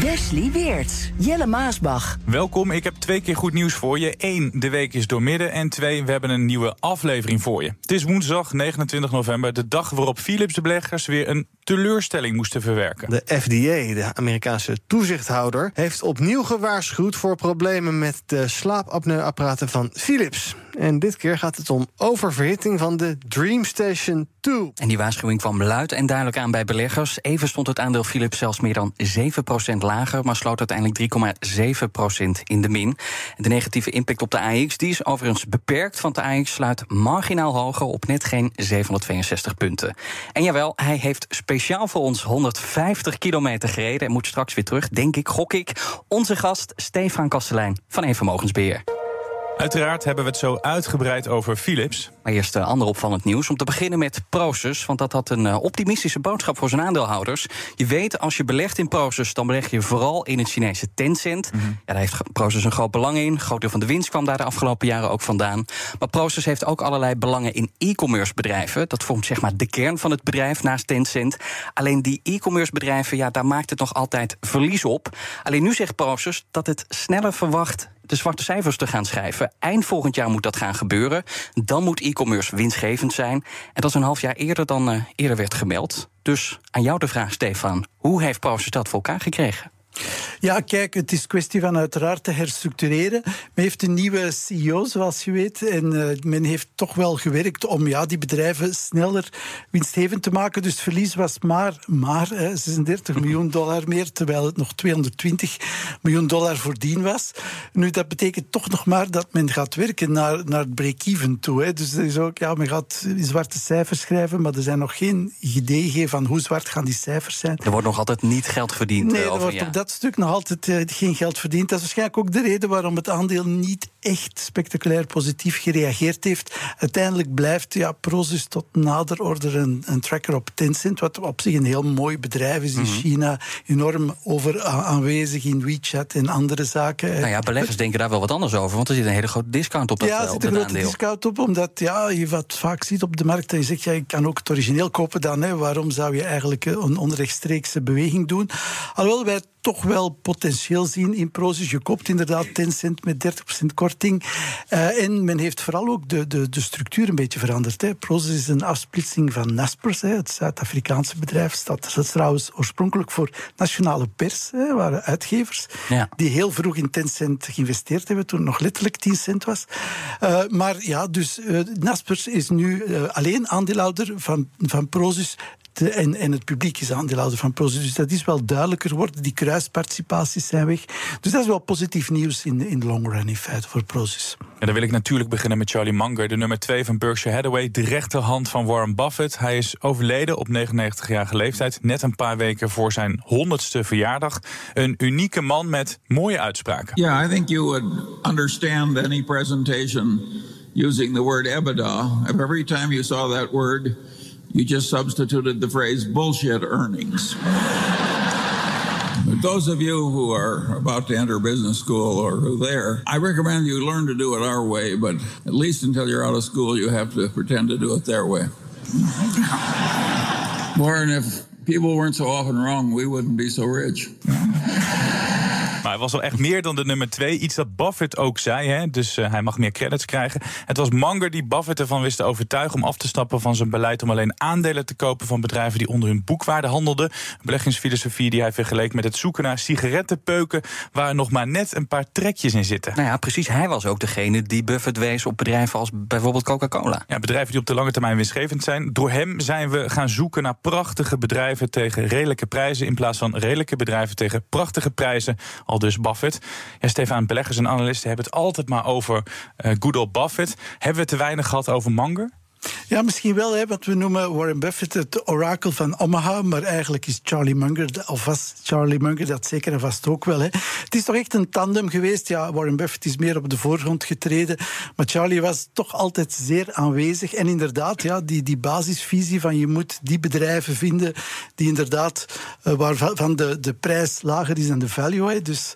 Wesley Weerts, Jelle Maasbach. Welkom, ik heb twee keer goed nieuws voor je. Eén, de week is doormidden. En twee, we hebben een nieuwe aflevering voor je. Het is woensdag 29 november, de dag waarop Philips de beleggers weer een teleurstelling moesten verwerken. De FDA, de Amerikaanse toezichthouder, heeft opnieuw gewaarschuwd voor problemen met de slaapapneuapparaten van Philips. En dit keer gaat het om oververhitting van de DreamStation 2. En die waarschuwing kwam luid en duidelijk aan bij beleggers. Even stond het aandeel Philips zelfs meer dan 7% lager, maar sloot uiteindelijk 3,7% in de min. De negatieve impact op de AX die is overigens beperkt, want de AX sluit marginaal hoger op net geen 762 punten. En jawel, hij heeft speciaal voor ons 150 kilometer gereden en moet straks weer terug, denk ik, gok ik. Onze gast Stefan Kastelein van Evenmogensbeheer. Uiteraard hebben we het zo uitgebreid over Philips. Maar eerst uh, ander opvallend nieuws. Om te beginnen met Proces, want dat had een uh, optimistische boodschap voor zijn aandeelhouders. Je weet, als je belegt in Proces, dan beleg je vooral in het Chinese Tencent. Mm -hmm. Ja, daar heeft Proces een groot belang in. Een groot deel van de winst kwam daar de afgelopen jaren ook vandaan. Maar Proces heeft ook allerlei belangen in e-commerce bedrijven. Dat vormt zeg maar de kern van het bedrijf naast Tencent. Alleen die e-commerce bedrijven, ja, daar maakt het nog altijd verlies op. Alleen nu zegt Proces dat het sneller verwacht de zwarte cijfers te gaan schrijven. Eind volgend jaar moet dat gaan gebeuren. Dan moet e-commerce winstgevend zijn. En dat is een half jaar eerder dan uh, eerder werd gemeld. Dus aan jou de vraag, Stefan. Hoe heeft Proces dat voor elkaar gekregen? Ja, kijk, het is kwestie van uiteraard te herstructureren. Men heeft een nieuwe CEO, zoals je weet. En uh, men heeft toch wel gewerkt om ja, die bedrijven sneller winstgevend te maken. Dus het verlies was maar, maar eh, 36 miljoen dollar meer, terwijl het nog 220 miljoen dollar voordien was. Nu, dat betekent toch nog maar dat men gaat werken naar, naar het break-even toe. Hè. Dus er is ook, ja, men gaat zwarte cijfers schrijven, maar er zijn nog geen ideeën van hoe zwart gaan die cijfers zijn. Er wordt nog altijd niet geld verdiend nee, uh, over er wordt op dat stuk nog altijd uh, geen geld verdiend. Dat is waarschijnlijk ook de reden waarom het aandeel niet echt spectaculair positief gereageerd heeft. Uiteindelijk blijft ja, Prozus tot nader order een, een, tracker op Tencent, wat op zich een heel mooi bedrijf is in mm -hmm. China. Enorm over aanwezig in WeChat en andere zaken. Nou ja, beleggers het, denken daar wel wat anders over, want er zit een hele grote discount op dat Ja, er zit een grote aandeel. discount op, omdat ja, je wat vaak ziet op de markt en je zegt, ja, je kan ook het origineel kopen dan. Hè, waarom zou je eigenlijk een onrechtstreekse beweging doen? Alhoewel wij toch wel potentieel zien in Prozus. Je koopt inderdaad Tencent met 30% korting. Uh, en men heeft vooral ook de, de, de structuur een beetje veranderd. Hè. Is een afsplitsing van Naspers, hè, het Zuid-Afrikaanse bedrijf. Dat is trouwens oorspronkelijk voor nationale pers, hè, waren uitgevers. Ja. Die heel vroeg in Tencent geïnvesteerd hebben, toen het nog letterlijk 10 cent was. Uh, maar ja, dus uh, Naspers is nu alleen aandeelhouder van, van Prozus. De, en, en, het publiek is aandeelhouder van Prozus. Dus dat is wel duidelijker geworden. Die kruisparticipaties zijn weg. Dus dat is wel positief nieuws in, in de long run in feite voor Prozus. En dan wil ik natuurlijk beginnen met Charlie Munger, de nummer 2 van Berkshire Hathaway, de rechterhand van Warren Buffett. Hij is overleden op 99-jarige leeftijd, net een paar weken voor zijn 100ste verjaardag. Een unieke man met mooie uitspraken. Yeah, I think you would understand any presentation using the word EBITDA if every time you saw that word you just substituted the phrase bullshit earnings. But those of you who are about to enter business school or who are there, I recommend you learn to do it our way, but at least until you're out of school, you have to pretend to do it their way. Warren, if people weren't so often wrong, we wouldn't be so rich. Maar hij was wel echt meer dan de nummer twee. Iets dat Buffett ook zei, hè? dus uh, hij mag meer credits krijgen. Het was Munger die Buffett ervan wist te overtuigen om af te stappen van zijn beleid om alleen aandelen te kopen van bedrijven die onder hun boekwaarde handelden. Een beleggingsfilosofie die hij vergeleek met het zoeken naar sigarettenpeuken waar nog maar net een paar trekjes in zitten. Nou ja, precies. Hij was ook degene die Buffett wees op bedrijven als bijvoorbeeld Coca-Cola. Ja, bedrijven die op de lange termijn winstgevend zijn. Door hem zijn we gaan zoeken naar prachtige bedrijven tegen redelijke prijzen in plaats van redelijke bedrijven tegen prachtige prijzen. Al dus Buffett. Ja, Stefan, beleggers en analisten hebben het altijd maar over uh, good old Buffett. Hebben we te weinig gehad over Munger? Ja, misschien wel, hè, want we noemen Warren Buffett het orakel van Omaha, maar eigenlijk is Charlie Munger, of was Charlie Munger dat zeker en vast ook wel. Hè. Het is toch echt een tandem geweest. Ja, Warren Buffett is meer op de voorgrond getreden, maar Charlie was toch altijd zeer aanwezig. En inderdaad, ja, die, die basisvisie van je moet die bedrijven vinden die inderdaad, uh, waarvan de, de prijs lager is dan de value. Hè. Dus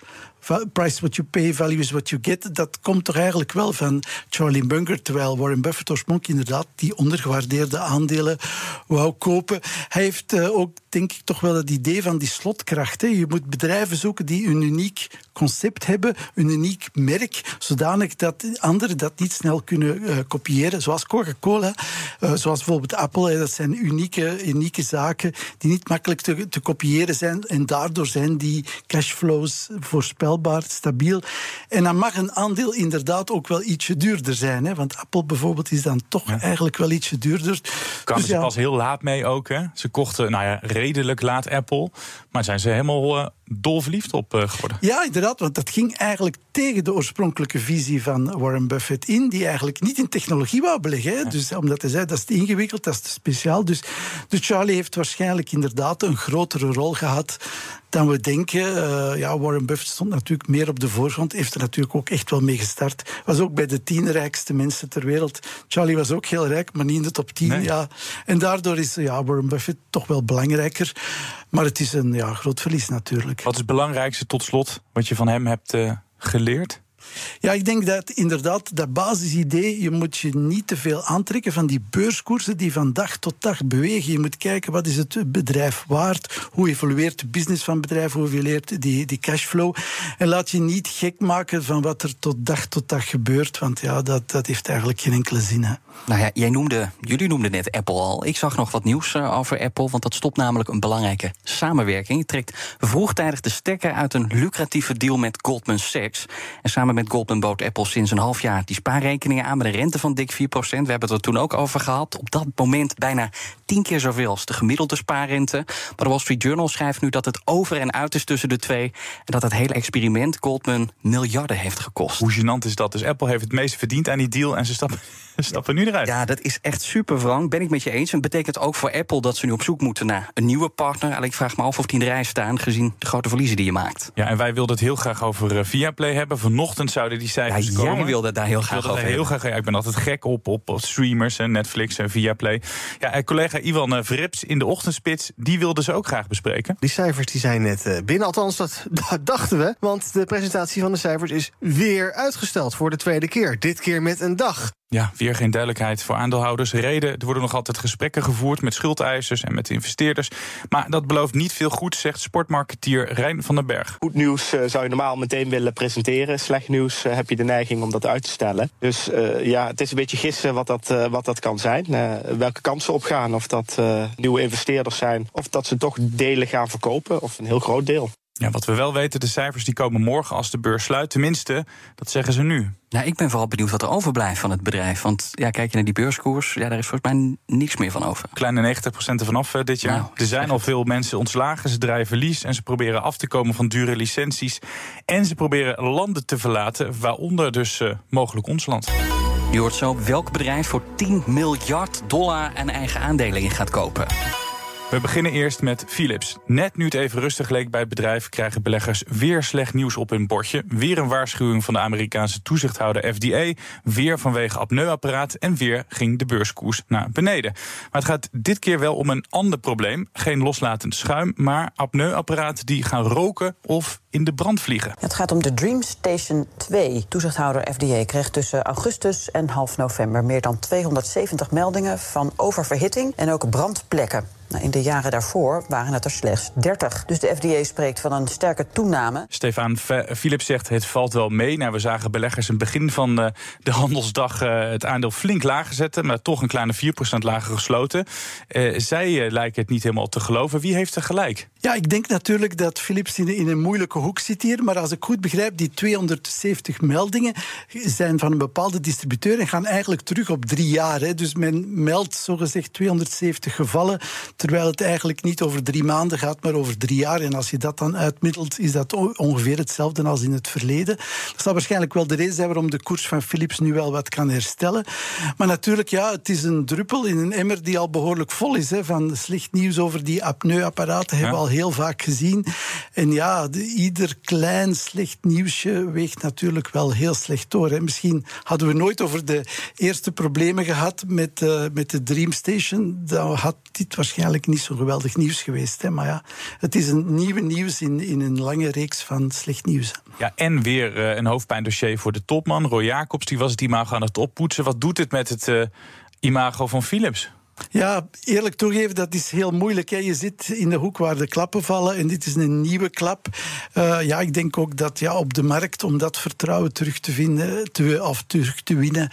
price what you pay, value is what you get. Dat komt toch eigenlijk wel van Charlie Munger. Terwijl Warren Buffett oorspronkelijk inderdaad die ondergewaardeerde aandelen wou kopen. Hij heeft uh, ook, denk ik, toch wel het idee van die slotkracht. Hè. Je moet bedrijven zoeken die een uniek concept hebben, een uniek merk, zodanig dat anderen dat niet snel kunnen uh, kopiëren. Zoals Coca-Cola, uh, zoals bijvoorbeeld Apple. Dat zijn unieke, unieke zaken die niet makkelijk te, te kopiëren zijn. En daardoor zijn die cashflows voorspelbaar stabiel. En dan mag een aandeel inderdaad ook wel ietsje duurder zijn. Hè? Want Apple bijvoorbeeld is dan toch eigenlijk wel ietsje duurder. Kwamen dus ze pas heel laat mee ook. Hè? Ze kochten nou ja, redelijk laat Apple. Maar zijn ze helemaal uh, dolverliefd op uh, geworden? Ja, inderdaad. Want dat ging eigenlijk tegen de oorspronkelijke visie van Warren Buffett in. Die eigenlijk niet in technologie wou beleggen. Hè? Dus omdat hij zei dat is te ingewikkeld, dat is te speciaal. Dus, dus Charlie heeft waarschijnlijk inderdaad een grotere rol gehad dan we denken. Uh, ja, Warren Buffett stond natuurlijk meer op de voorgrond. Heeft er natuurlijk ook echt wel mee gestart. Was ook bij de tien rijkste mensen ter wereld. Charlie was ook heel rijk, maar niet in de top 10. Nee. Ja. En daardoor is ja, Warren Buffett toch wel belangrijker. Maar het is een ja, groot verlies natuurlijk. Wat is het belangrijkste tot slot wat je van hem hebt uh, geleerd? Ja, ik denk dat inderdaad dat basisidee, je moet je niet te veel aantrekken van die beurskoersen die van dag tot dag bewegen. Je moet kijken wat is het bedrijf waard, hoe evolueert de business van het bedrijf, hoe evolueert die, die cashflow. En laat je niet gek maken van wat er tot dag tot dag gebeurt, want ja, dat, dat heeft eigenlijk geen enkele zin. Hè. Nou ja, jij noemde, jullie noemden net Apple al. Ik zag nog wat nieuws uh, over Apple, want dat stopt namelijk een belangrijke samenwerking. Trekt vroegtijdig de stekker uit een lucratieve deal met Goldman Sachs. En samen met Goldman bood Apple sinds een half jaar die spaarrekeningen aan met een rente van dik 4%. We hebben het er toen ook over gehad. Op dat moment bijna tien keer zoveel als de gemiddelde spaarrente. Maar de Wall Street Journal schrijft nu dat het over en uit is tussen de twee. En dat het hele experiment Goldman miljarden heeft gekost. Hoe gênant is dat? Dus Apple heeft het meeste verdiend aan die deal en ze stappen, stappen nu eruit. Ja, dat is echt super wrang. Ben ik met je eens. En het betekent ook voor Apple dat ze nu op zoek moeten naar een nieuwe partner. Alleen ik vraag me af of die in de rij staan, gezien de grote verliezen die je maakt. Ja, en wij wilden het heel graag over uh, Viaplay hebben. Vanochtend zouden die cijfers ja, komen. Jij wilde het daar heel graag over heel graag, ja, Ik ben altijd gek op, op, op streamers en Netflix en Viaplay. Ja, en collega Ivan uh, Verrips in de ochtendspits, die wilde ze ook graag bespreken. Die cijfers die zijn net uh, binnen, althans dat dachten we. Want de presentatie van de cijfers is weer uitgesteld voor de tweede keer. Dit keer met een dag. Ja, weer geen duidelijkheid voor aandeelhouders. Reden, er worden nog altijd gesprekken gevoerd met schuldeisers en met investeerders. Maar dat belooft niet veel goed, zegt sportmarketeer Rijn van den Berg. Goed nieuws uh, zou je normaal meteen willen presenteren. Slecht nieuws uh, heb je de neiging om dat uit te stellen. Dus uh, ja, het is een beetje gissen wat dat, wat dat kan zijn. welke kansen opgaan, of dat nieuwe investeerders zijn... of dat ze toch delen gaan verkopen, of een heel groot deel. Ja, wat we wel weten, de cijfers die komen morgen als de beurs sluit. Tenminste, dat zeggen ze nu. Nou, ik ben vooral benieuwd wat er overblijft van het bedrijf. Want ja, kijk je naar die beurskoers, ja, daar is volgens mij niks meer van over. Kleine 90% ervan af dit jaar. Nou, er zijn al veel mensen ontslagen, ze draaien verlies... en ze proberen af te komen van dure licenties. En ze proberen landen te verlaten, waaronder dus uh, mogelijk ons land. Je hoort zo welk bedrijf voor 10 miljard dollar aan eigen aandelen in gaat kopen. We beginnen eerst met Philips. Net nu het even rustig leek bij het bedrijf, krijgen beleggers weer slecht nieuws op hun bordje. Weer een waarschuwing van de Amerikaanse toezichthouder FDA. Weer vanwege apneuapparaat. En weer ging de beurskoers naar beneden. Maar het gaat dit keer wel om een ander probleem. Geen loslatend schuim, maar apneuapparaten die gaan roken of in de brand vliegen. Het gaat om de DreamStation 2. Toezichthouder FDA kreeg tussen augustus en half november meer dan 270 meldingen van oververhitting en ook brandplekken. Nou, in de jaren daarvoor waren het er slechts 30. Dus de FDA spreekt van een sterke toename. Stefan Philips zegt het valt wel mee. Nou, we zagen beleggers in het begin van de, de handelsdag uh, het aandeel flink lager zetten, maar toch een kleine 4% lager gesloten. Uh, zij lijken het niet helemaal te geloven. Wie heeft er gelijk? Ja, ik denk natuurlijk dat Philips in, in een moeilijke hoek zit hier. Maar als ik goed begrijp, die 270 meldingen zijn van een bepaalde distributeur en gaan eigenlijk terug op drie jaar. Hè. Dus men meldt zogezegd 270 gevallen, terwijl het eigenlijk niet over drie maanden gaat, maar over drie jaar. En als je dat dan uitmiddelt, is dat ongeveer hetzelfde als in het verleden. Dat zal waarschijnlijk wel de reden zijn waarom de koers van Philips nu wel wat kan herstellen. Maar natuurlijk, ja, het is een druppel in een emmer die al behoorlijk vol is. Hè, van slecht nieuws over die apneuapparaten hebben we al heel vaak gezien. En ja, ieder klein slecht nieuwsje weegt natuurlijk wel heel slecht door. Misschien hadden we nooit over de eerste problemen gehad met, uh, met de Dreamstation. Dan had dit waarschijnlijk niet zo geweldig nieuws geweest. Hè. Maar ja, het is een nieuwe nieuws in, in een lange reeks van slecht nieuws. Ja, en weer uh, een hoofdpijndossier voor de topman. Roy Jacobs, die was het imago aan het oppoetsen. Wat doet het met het uh, imago van Philips? Ja, eerlijk toegeven, dat is heel moeilijk. Hè. Je zit in de hoek waar de klappen vallen en dit is een nieuwe klap. Uh, ja, ik denk ook dat ja, op de markt, om dat vertrouwen terug te vinden te, of terug te winnen,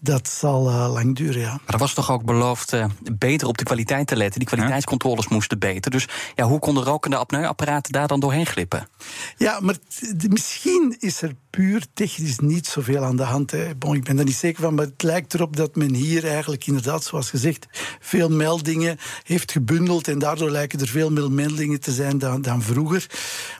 dat zal uh, lang duren, ja. Maar er was toch ook beloofd uh, beter op de kwaliteit te letten. Die kwaliteitscontroles moesten beter. Dus ja, hoe konden rokende apneuapparaten daar dan doorheen glippen? Ja, maar misschien is er puur technisch niet zoveel aan de hand. Hè. Bon, ik ben er niet zeker van, maar het lijkt erop dat men hier eigenlijk inderdaad, zoals gezegd, veel meldingen heeft gebundeld. En daardoor lijken er veel meer meldingen te zijn dan, dan vroeger.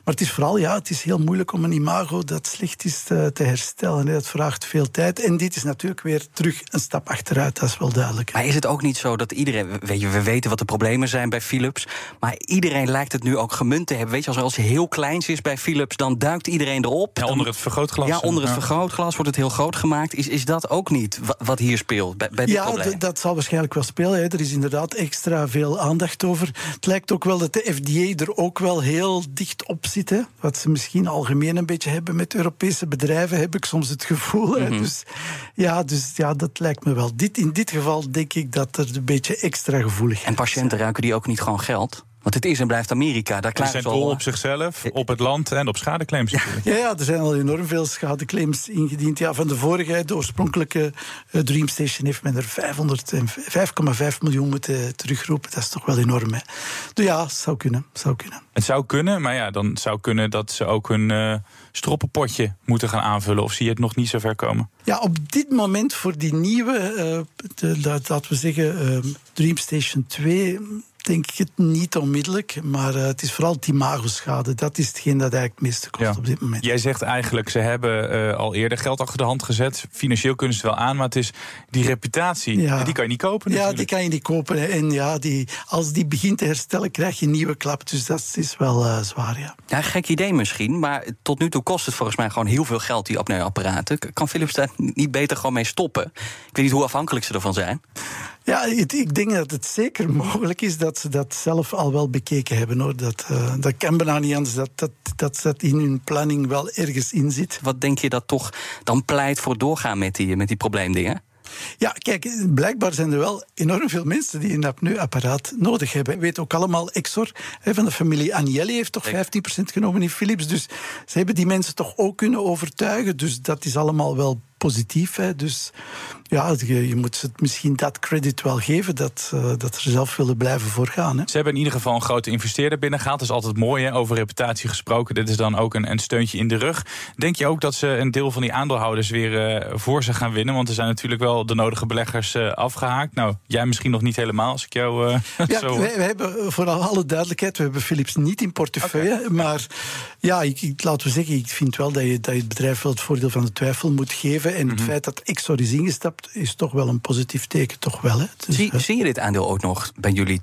Maar het is vooral, ja, het is heel moeilijk om een imago dat slecht is te, te herstellen. Hè. Dat vraagt veel tijd. En dit is natuurlijk weer terug een stap achteruit, dat is wel duidelijk. Maar is het ook niet zo dat iedereen, weet je, we weten wat de problemen zijn bij Philips, maar iedereen lijkt het nu ook gemunt te hebben. Weet je, als er als heel kleins is bij Philips, dan duikt iedereen erop. Ja, onder het vergrootglas. Ja, onder het vergrootglas wordt het heel groot gemaakt. Is, is dat ook niet wat hier speelt bij, bij dit ja, probleem? dat zal waarschijnlijk wel spelen. Hè. Er is inderdaad extra veel aandacht over. Het lijkt ook wel dat de FDA er ook wel heel dicht op zit. Hè. Wat ze misschien algemeen een beetje hebben met Europese bedrijven, heb ik soms het gevoel. Hè. Mhm. Dus ja, dus ja, dat lijkt me wel. Dit, in dit geval denk ik dat er een beetje extra gevoelig is. En patiënten ruiken die ook niet gewoon geld? Want het is en blijft Amerika. Daar klagen ze al op zichzelf, op het land en op schadeclaims. Ja, ja, ja, er zijn al enorm veel schadeclaims ingediend. Ja, van de vorige, de oorspronkelijke uh, Dreamstation, heeft men er 5,5 miljoen moeten terugroepen. Dat is toch wel enorm. Hè? Dus ja, het zou kunnen, zou kunnen. Het zou kunnen, maar ja, dan zou kunnen dat ze ook hun uh, stroppenpotje moeten gaan aanvullen. Of zie je het nog niet zo ver komen? Ja, op dit moment voor die nieuwe, uh, de, laten we zeggen, Dreamstation 2 denk ik het niet onmiddellijk. Maar uh, het is vooral die imagoschade. Dat is hetgeen dat eigenlijk het meeste kost ja. op dit moment. Jij zegt eigenlijk, ze hebben uh, al eerder geld achter de hand gezet. Financieel kunnen ze wel aan, maar het is die reputatie. Ja. Die kan je niet kopen natuurlijk. Ja, die kan je niet kopen. En ja, die, als die begint te herstellen, krijg je een nieuwe klap. Dus dat is wel uh, zwaar, ja. Ja, gek idee misschien. Maar tot nu toe kost het volgens mij gewoon heel veel geld, die apneuapparaten. Kan Philips daar niet beter gewoon mee stoppen? Ik weet niet hoe afhankelijk ze ervan zijn. Ja, ik denk dat het zeker mogelijk is dat ze dat zelf al wel bekeken hebben. Hoor. Dat, uh, dat kan bijna niet anders, dat, dat, dat dat in hun planning wel ergens in zit. Wat denk je dat toch dan pleit voor doorgaan met die, met die probleemdingen? Ja, kijk, blijkbaar zijn er wel enorm veel mensen die een apneuapparaat nodig hebben. We weten ook allemaal, Exor van de familie Agnelli heeft toch 15% genomen in Philips. Dus ze hebben die mensen toch ook kunnen overtuigen. Dus dat is allemaal wel positief. Hè. Dus ja, je, je, moet ze misschien dat credit wel geven dat, uh, dat ze zelf willen blijven voorgaan. Hè. Ze hebben in ieder geval een grote investeerder binnengehaald. Dat is altijd mooi, hè, over reputatie gesproken. Dit is dan ook een, een, steuntje in de rug. Denk je ook dat ze een deel van die aandeelhouders weer uh, voor ze gaan winnen? Want er zijn natuurlijk wel de nodige beleggers uh, afgehaakt. Nou, jij misschien nog niet helemaal, als ik jou ja, zo... We, we, hebben voor alle duidelijkheid, we hebben Philips niet in portefeuille. Okay. Maar ja, ik, ik, laten we zeggen, ik vind wel dat je, dat je het bedrijf wel het voordeel van de twijfel moet geven. En mm -hmm. het feit dat Exor is ingestapt, is toch wel een positief teken, toch wel. Hè? Dus, zie, uh, zie, je dit aandeel ook nog bij jullie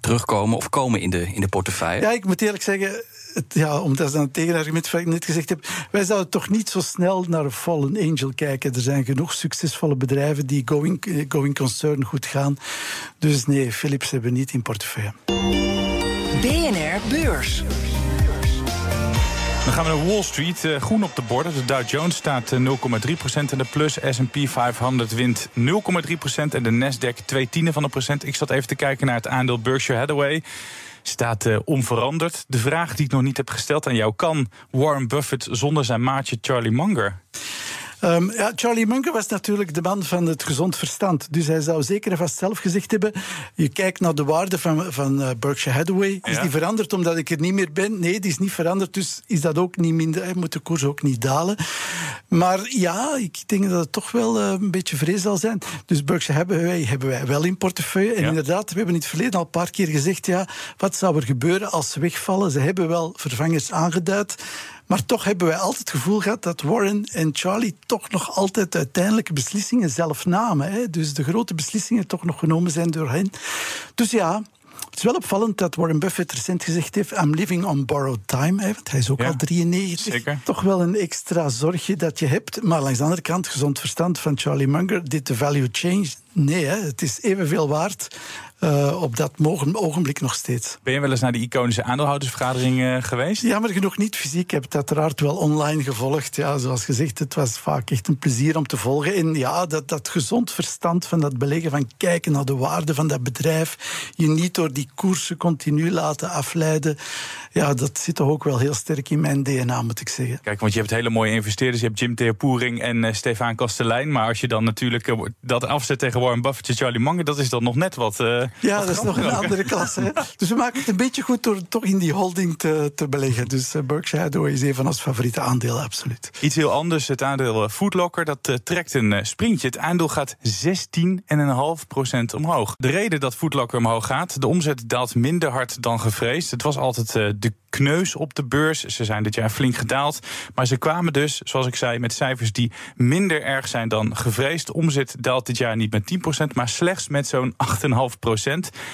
terugkomen of komen in de, in de portefeuille? Ja, ik moet eerlijk zeggen, het, ja, omdat dat is een tegenargument wat ik net gezegd heb. Wij zouden toch niet zo snel naar een Fallen Angel kijken. Er zijn genoeg succesvolle bedrijven die going, going concern goed gaan. Dus nee, Philips hebben we niet in portefeuille. BNR Beurs. Dan gaan we naar Wall Street. Uh, groen op de borden. De Dow Jones staat uh, 0,3% in de plus. S&P 500 wint 0,3% en de Nasdaq 2 tienden van een procent. Ik zat even te kijken naar het aandeel Berkshire Hathaway. Staat uh, onveranderd. De vraag die ik nog niet heb gesteld aan jou: kan Warren Buffett zonder zijn maatje Charlie Munger? Um, ja, Charlie Munger was natuurlijk de man van het gezond verstand. Dus hij zou zeker en vast zelf gezegd hebben... je kijkt naar de waarde van, van uh, Berkshire Hathaway. Is die veranderd omdat ik er niet meer ben? Nee, die is niet veranderd, dus is dat ook niet minder. Hij moet de koers ook niet dalen. Maar ja, ik denk dat het toch wel uh, een beetje vrees zal zijn. Dus Berkshire Hathaway hebben wij wel in portefeuille. En inderdaad, we hebben in het verleden al een paar keer gezegd... ja, wat zou er gebeuren als ze wegvallen? Ze hebben wel vervangers aangeduid... Maar toch hebben wij altijd het gevoel gehad dat Warren en Charlie toch nog altijd uiteindelijke beslissingen zelf namen. Hè? Dus de grote beslissingen toch nog genomen zijn door hen. Dus ja, het is wel opvallend dat Warren Buffett recent gezegd heeft: I'm living on borrowed time. Hè, want hij is ook al 93. Zeker. Toch wel een extra zorgje dat je hebt. Maar langs de andere kant, gezond verstand van Charlie Munger. Dit de value change? Nee, hè, het is evenveel waard. Uh, op dat ogenblik nog steeds. Ben je wel eens naar die iconische aandeelhoudersvergadering uh, geweest? Jammer genoeg niet fysiek. Ik heb het uiteraard wel online gevolgd. Ja, zoals gezegd, het was vaak echt een plezier om te volgen. En ja, dat, dat gezond verstand van dat beleggen, van kijken naar de waarde van dat bedrijf, je niet door die koersen continu laten afleiden. Ja, dat zit toch ook wel heel sterk in mijn DNA, moet ik zeggen. Kijk, want je hebt hele mooie investeerders. Je hebt Jim Teerpoering en uh, Stefan Kastelein. Maar als je dan natuurlijk dat afzet tegen Warren Buffett en Charlie Munger, dat is dan nog net wat. Ja, dat is nog een andere klasse. Dus we maken het een beetje goed door toch in die holding te, te beleggen. Dus uh, Berkshire Hathaway is een van ons favoriete aandelen, absoluut. Iets heel anders, het aandeel uh, Foodlocker, dat uh, trekt een sprintje. Het aandeel gaat 16,5% omhoog. De reden dat Foodlocker omhoog gaat, de omzet daalt minder hard dan gevreesd. Het was altijd de kneus op de beurs. Ze zijn dit jaar flink gedaald. Maar ze kwamen dus, zoals ik zei, met cijfers die minder erg zijn dan gevreesd. De omzet daalt dit jaar niet met 10%, maar slechts met zo'n 8,5%.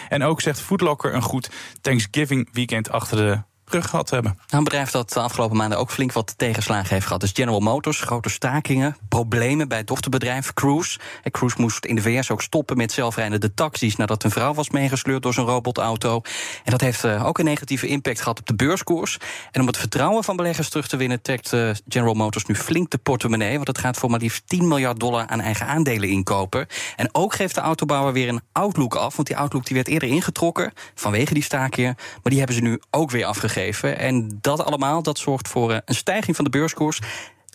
En ook zegt Foodlocker een goed Thanksgiving weekend achter de gehad hebben. Een bedrijf dat de afgelopen maanden ook flink wat tegenslagen heeft gehad is General Motors. Grote stakingen, problemen bij het dochterbedrijf Cruise. En Cruise moest in de VS ook stoppen met zelfrijdende taxis nadat een vrouw was meegesleurd door zijn robotauto. En dat heeft uh, ook een negatieve impact gehad op de beurskoers. En om het vertrouwen van beleggers terug te winnen, trekt uh, General Motors nu flink de portemonnee. Want het gaat voor maar liefst 10 miljard dollar aan eigen aandelen inkopen. En ook geeft de autobouwer weer een outlook af. Want die outlook die werd eerder ingetrokken vanwege die stakingen. Maar die hebben ze nu ook weer afgegeven. En dat allemaal dat zorgt voor eh, een stijging van de beurskoers.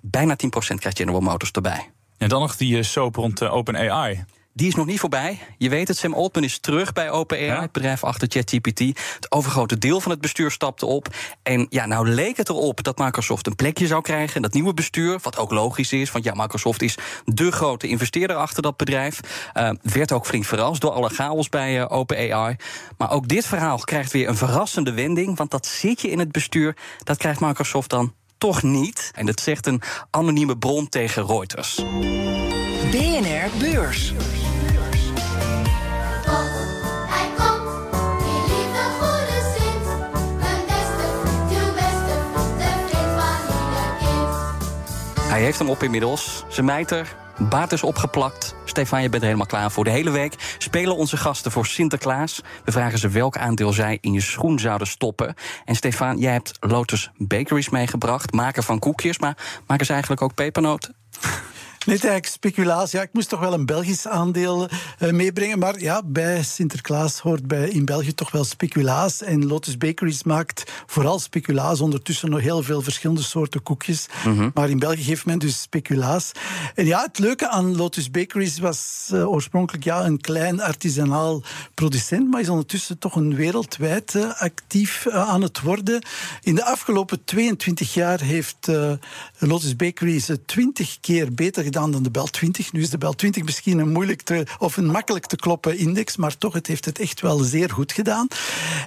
Bijna 10% krijgt General Motors erbij. En dan nog die eh, soap rond uh, OpenAI. Die is nog niet voorbij. Je weet het, Sam Altman is terug bij OpenAI, het bedrijf achter ChatGPT. Het overgrote deel van het bestuur stapte op. En ja, nou leek het erop dat Microsoft een plekje zou krijgen in dat nieuwe bestuur. Wat ook logisch is, want ja, Microsoft is de grote investeerder achter dat bedrijf. Uh, werd ook flink verrast door alle chaos bij uh, OpenAI. Maar ook dit verhaal krijgt weer een verrassende wending. Want dat zit je in het bestuur, dat krijgt Microsoft dan toch niet. En dat zegt een anonieme bron tegen Reuters. BNR Beurs. Hij heeft hem op inmiddels. Zijn mijter, baard is opgeplakt. Stefan, je bent er helemaal klaar voor. De hele week spelen onze gasten voor Sinterklaas. We vragen ze welk aandeel zij in je schoen zouden stoppen. En Stefan, jij hebt Lotus Bakeries meegebracht. Maker van koekjes, maar maken ze eigenlijk ook pepernoten? Nee, eigenlijk speculatie. Ja, ik moest toch wel een Belgisch aandeel uh, meebrengen. Maar ja, bij Sinterklaas hoort bij, in België toch wel speculaas. En Lotus Bakeries maakt vooral speculaas. Ondertussen nog heel veel verschillende soorten koekjes. Mhm. Maar in België geeft men dus speculaas. En ja, het leuke aan Lotus Bakeries was uh, oorspronkelijk ja, een klein artisanaal producent. Maar is ondertussen toch een wereldwijd uh, actief aan het worden. In de afgelopen 22 jaar heeft Lotus Bakeries het 20 keer beter gedaan dan de Bel 20. Nu is de Bel 20 misschien een moeilijk te, of een makkelijk te kloppen index, maar toch, het heeft het echt wel zeer goed gedaan.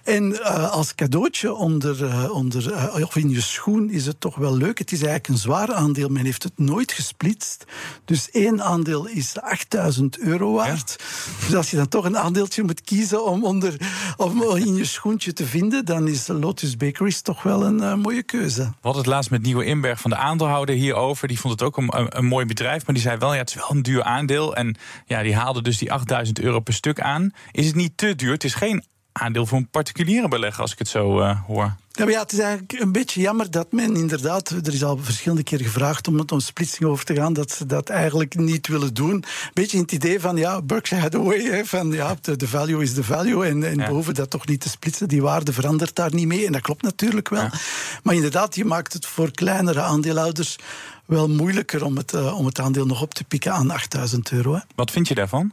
En uh, als cadeautje onder, uh, onder, uh, of in je schoen is het toch wel leuk. Het is eigenlijk een zwaar aandeel. Men heeft het nooit gesplitst. Dus één aandeel is 8000 euro waard. Ja. Dus als je dan toch een aandeeltje moet kiezen om, onder, om in je schoentje te vinden, dan is Lotus Bakeries toch wel een mooie keuze. Hadden het laatst met Nieuwe Inberg van de aandeelhouder hierover. Die vond het ook een, een, een mooi bedrijf. Maar die zei wel, ja, het is wel een duur aandeel. En ja, die haalde dus die 8000 euro per stuk aan. Is het niet te duur? Het is geen aandeel voor een particuliere belegger, als ik het zo uh, hoor. Ja, maar ja, het is eigenlijk een beetje jammer dat men inderdaad, er is al verschillende keer gevraagd om het om splitsing over te gaan, dat ze dat eigenlijk niet willen doen. Een beetje in het idee van, ja, Berkshire Hathaway, hè, van ja, de, value is de value en, en ja. dat toch niet te splitsen, die waarde verandert daar niet mee en dat klopt natuurlijk wel. Ja. Maar inderdaad, je maakt het voor kleinere aandeelhouders wel moeilijker om het, uh, om het aandeel nog op te pikken aan 8000 euro. Hè. Wat vind je daarvan?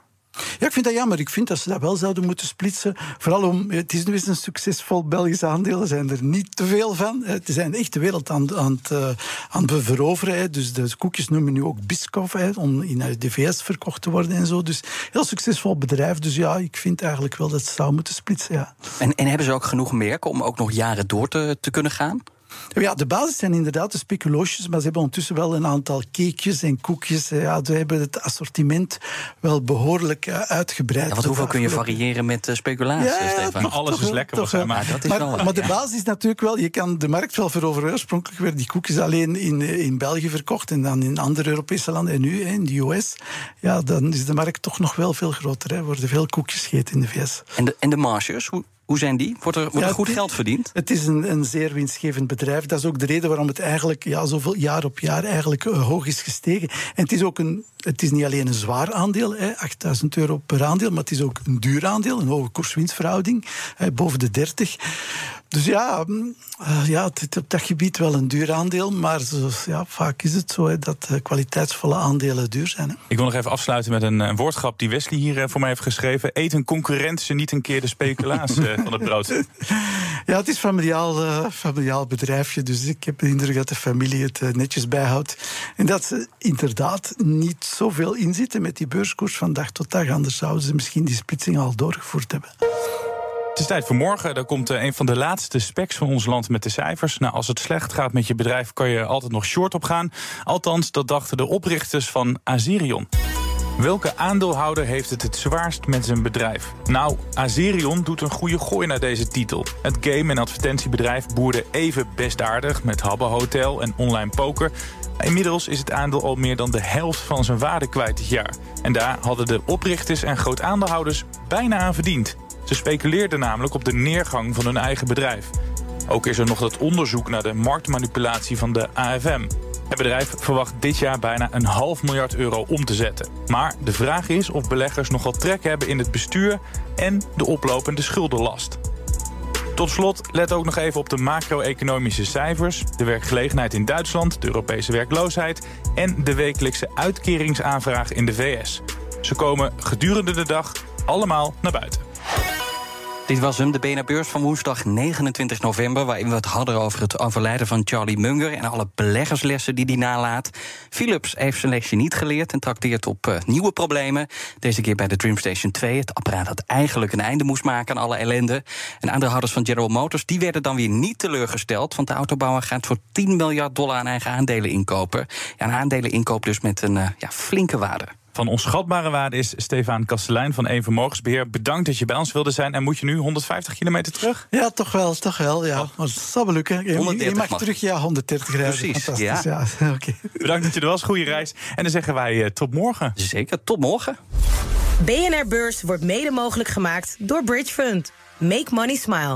Ja, ik vind dat jammer. Ik vind dat ze dat wel zouden moeten splitsen. Vooral om, het is nu eens een succesvol Belgisch aandeel. Er zijn er niet te veel van. Het zijn echt de wereld aan, aan, het, uh, aan veroveren. Dus de koekjes noemen nu ook Biscoff, om in de VS verkocht te worden en zo. Dus heel succesvol bedrijf. Dus ja, ik vind eigenlijk wel dat ze zou moeten splitsen. Ja. En, en hebben ze ook genoeg merken om ook nog jaren door te, te kunnen gaan? Ja, de basis zijn inderdaad de speculoosjes, maar ze hebben ondertussen wel een aantal cakejes en koekjes. Ja, ze hebben het assortiment wel behoorlijk eh, uitgebreid. Ja, want hoeveel kun je variëren met uh, speculatie, ja, Stefan? Maar alles is lekker, toch, maar, dat is maar, wel maar de basis is natuurlijk wel, je kan de markt wel veroveren. Oorspronkelijk werden die koekjes alleen in, eh, in België verkocht en dan in andere Europese landen. En nu in de US, ja, dan is de markt toch nog wel veel groter. Er worden veel koekjes gegeten in de VS. En de, en de marges, hoe, hoe zijn die? Wordt er, wordt er goed geld verdiend? Het is een, een, zeer winstgevend bedrijf. Dat is ook de reden waarom het eigenlijk ja, zoveel jaar op jaar eigenlijk uh, hoog is gestegen. En het is ook een, het is niet alleen een zwaar aandeel, hè, 8000 euro per aandeel, maar het is ook een duur aandeel, een hoge koers-winstverhouding, boven de 30. Dus ja, uh, ja het is op dat gebied wel een duur aandeel. Maar zo, ja, vaak is het zo hè, dat uh, kwaliteitsvolle aandelen duur zijn. Hè. Ik wil nog even afsluiten met een, een woordgrap die Wesley hier voor mij heeft geschreven. Eet een concurrent ze niet een keer de speculatie van het brood. ja, het is een familiaal, familiaal bedrijfje. Dus ik heb de indruk dat de familie het netjes bijhoudt. En dat ze inderdaad niet zoveel inzitten met die beurskoers van dag tot dag. Anders zouden ze misschien die splitsing al doorgevoerd hebben. Het is tijd voor morgen. Daar komt een van de laatste specs van ons land met de cijfers. Nou, als het slecht gaat met je bedrijf, kan je altijd nog short op gaan. Althans, dat dachten de oprichters van Azerion. Welke aandeelhouder heeft het het zwaarst met zijn bedrijf? Nou, Azerion doet een goede gooi naar deze titel. Het game- en advertentiebedrijf boerde even best aardig met Habba Hotel en online poker. Inmiddels is het aandeel al meer dan de helft van zijn waarde kwijt dit jaar. En daar hadden de oprichters en groot aandeelhouders bijna aan verdiend. Ze speculeerden namelijk op de neergang van hun eigen bedrijf. Ook is er nog dat onderzoek naar de marktmanipulatie van de AFM. Het bedrijf verwacht dit jaar bijna een half miljard euro om te zetten. Maar de vraag is of beleggers nogal trek hebben in het bestuur en de oplopende schuldenlast. Tot slot, let ook nog even op de macro-economische cijfers, de werkgelegenheid in Duitsland, de Europese werkloosheid en de wekelijkse uitkeringsaanvraag in de VS. Ze komen gedurende de dag allemaal naar buiten. Dit was hem, de BNR-beurs van woensdag 29 november... waarin we het hadden over het overlijden van Charlie Munger... en alle beleggerslessen die hij nalaat. Philips heeft zijn lesje niet geleerd en trakteert op uh, nieuwe problemen. Deze keer bij de Dreamstation 2. Het apparaat dat eigenlijk een einde moest maken aan alle ellende. En aandeelhouders van General Motors die werden dan weer niet teleurgesteld... want de autobouwer gaat voor 10 miljard dollar aan eigen aandelen inkopen. Ja, een aandelen inkoop dus met een uh, ja, flinke waarde. Van onschatbare waarde is Stefan Kastelein van Eén Vermogensbeheer. Bedankt dat je bij ons wilde zijn. En moet je nu 150 kilometer terug? Ja, toch wel, toch wel. Ja. Maar het zal wel lukken. Je, 130 je mag, mag terug, ja, 130 rijden. Precies, Fantastisch, ja. ja. okay. Bedankt dat je er was. Goede reis. En dan zeggen wij uh, tot morgen. Zeker, tot morgen. BNR Beurs wordt mede mogelijk gemaakt door Bridge Fund. Make money smile.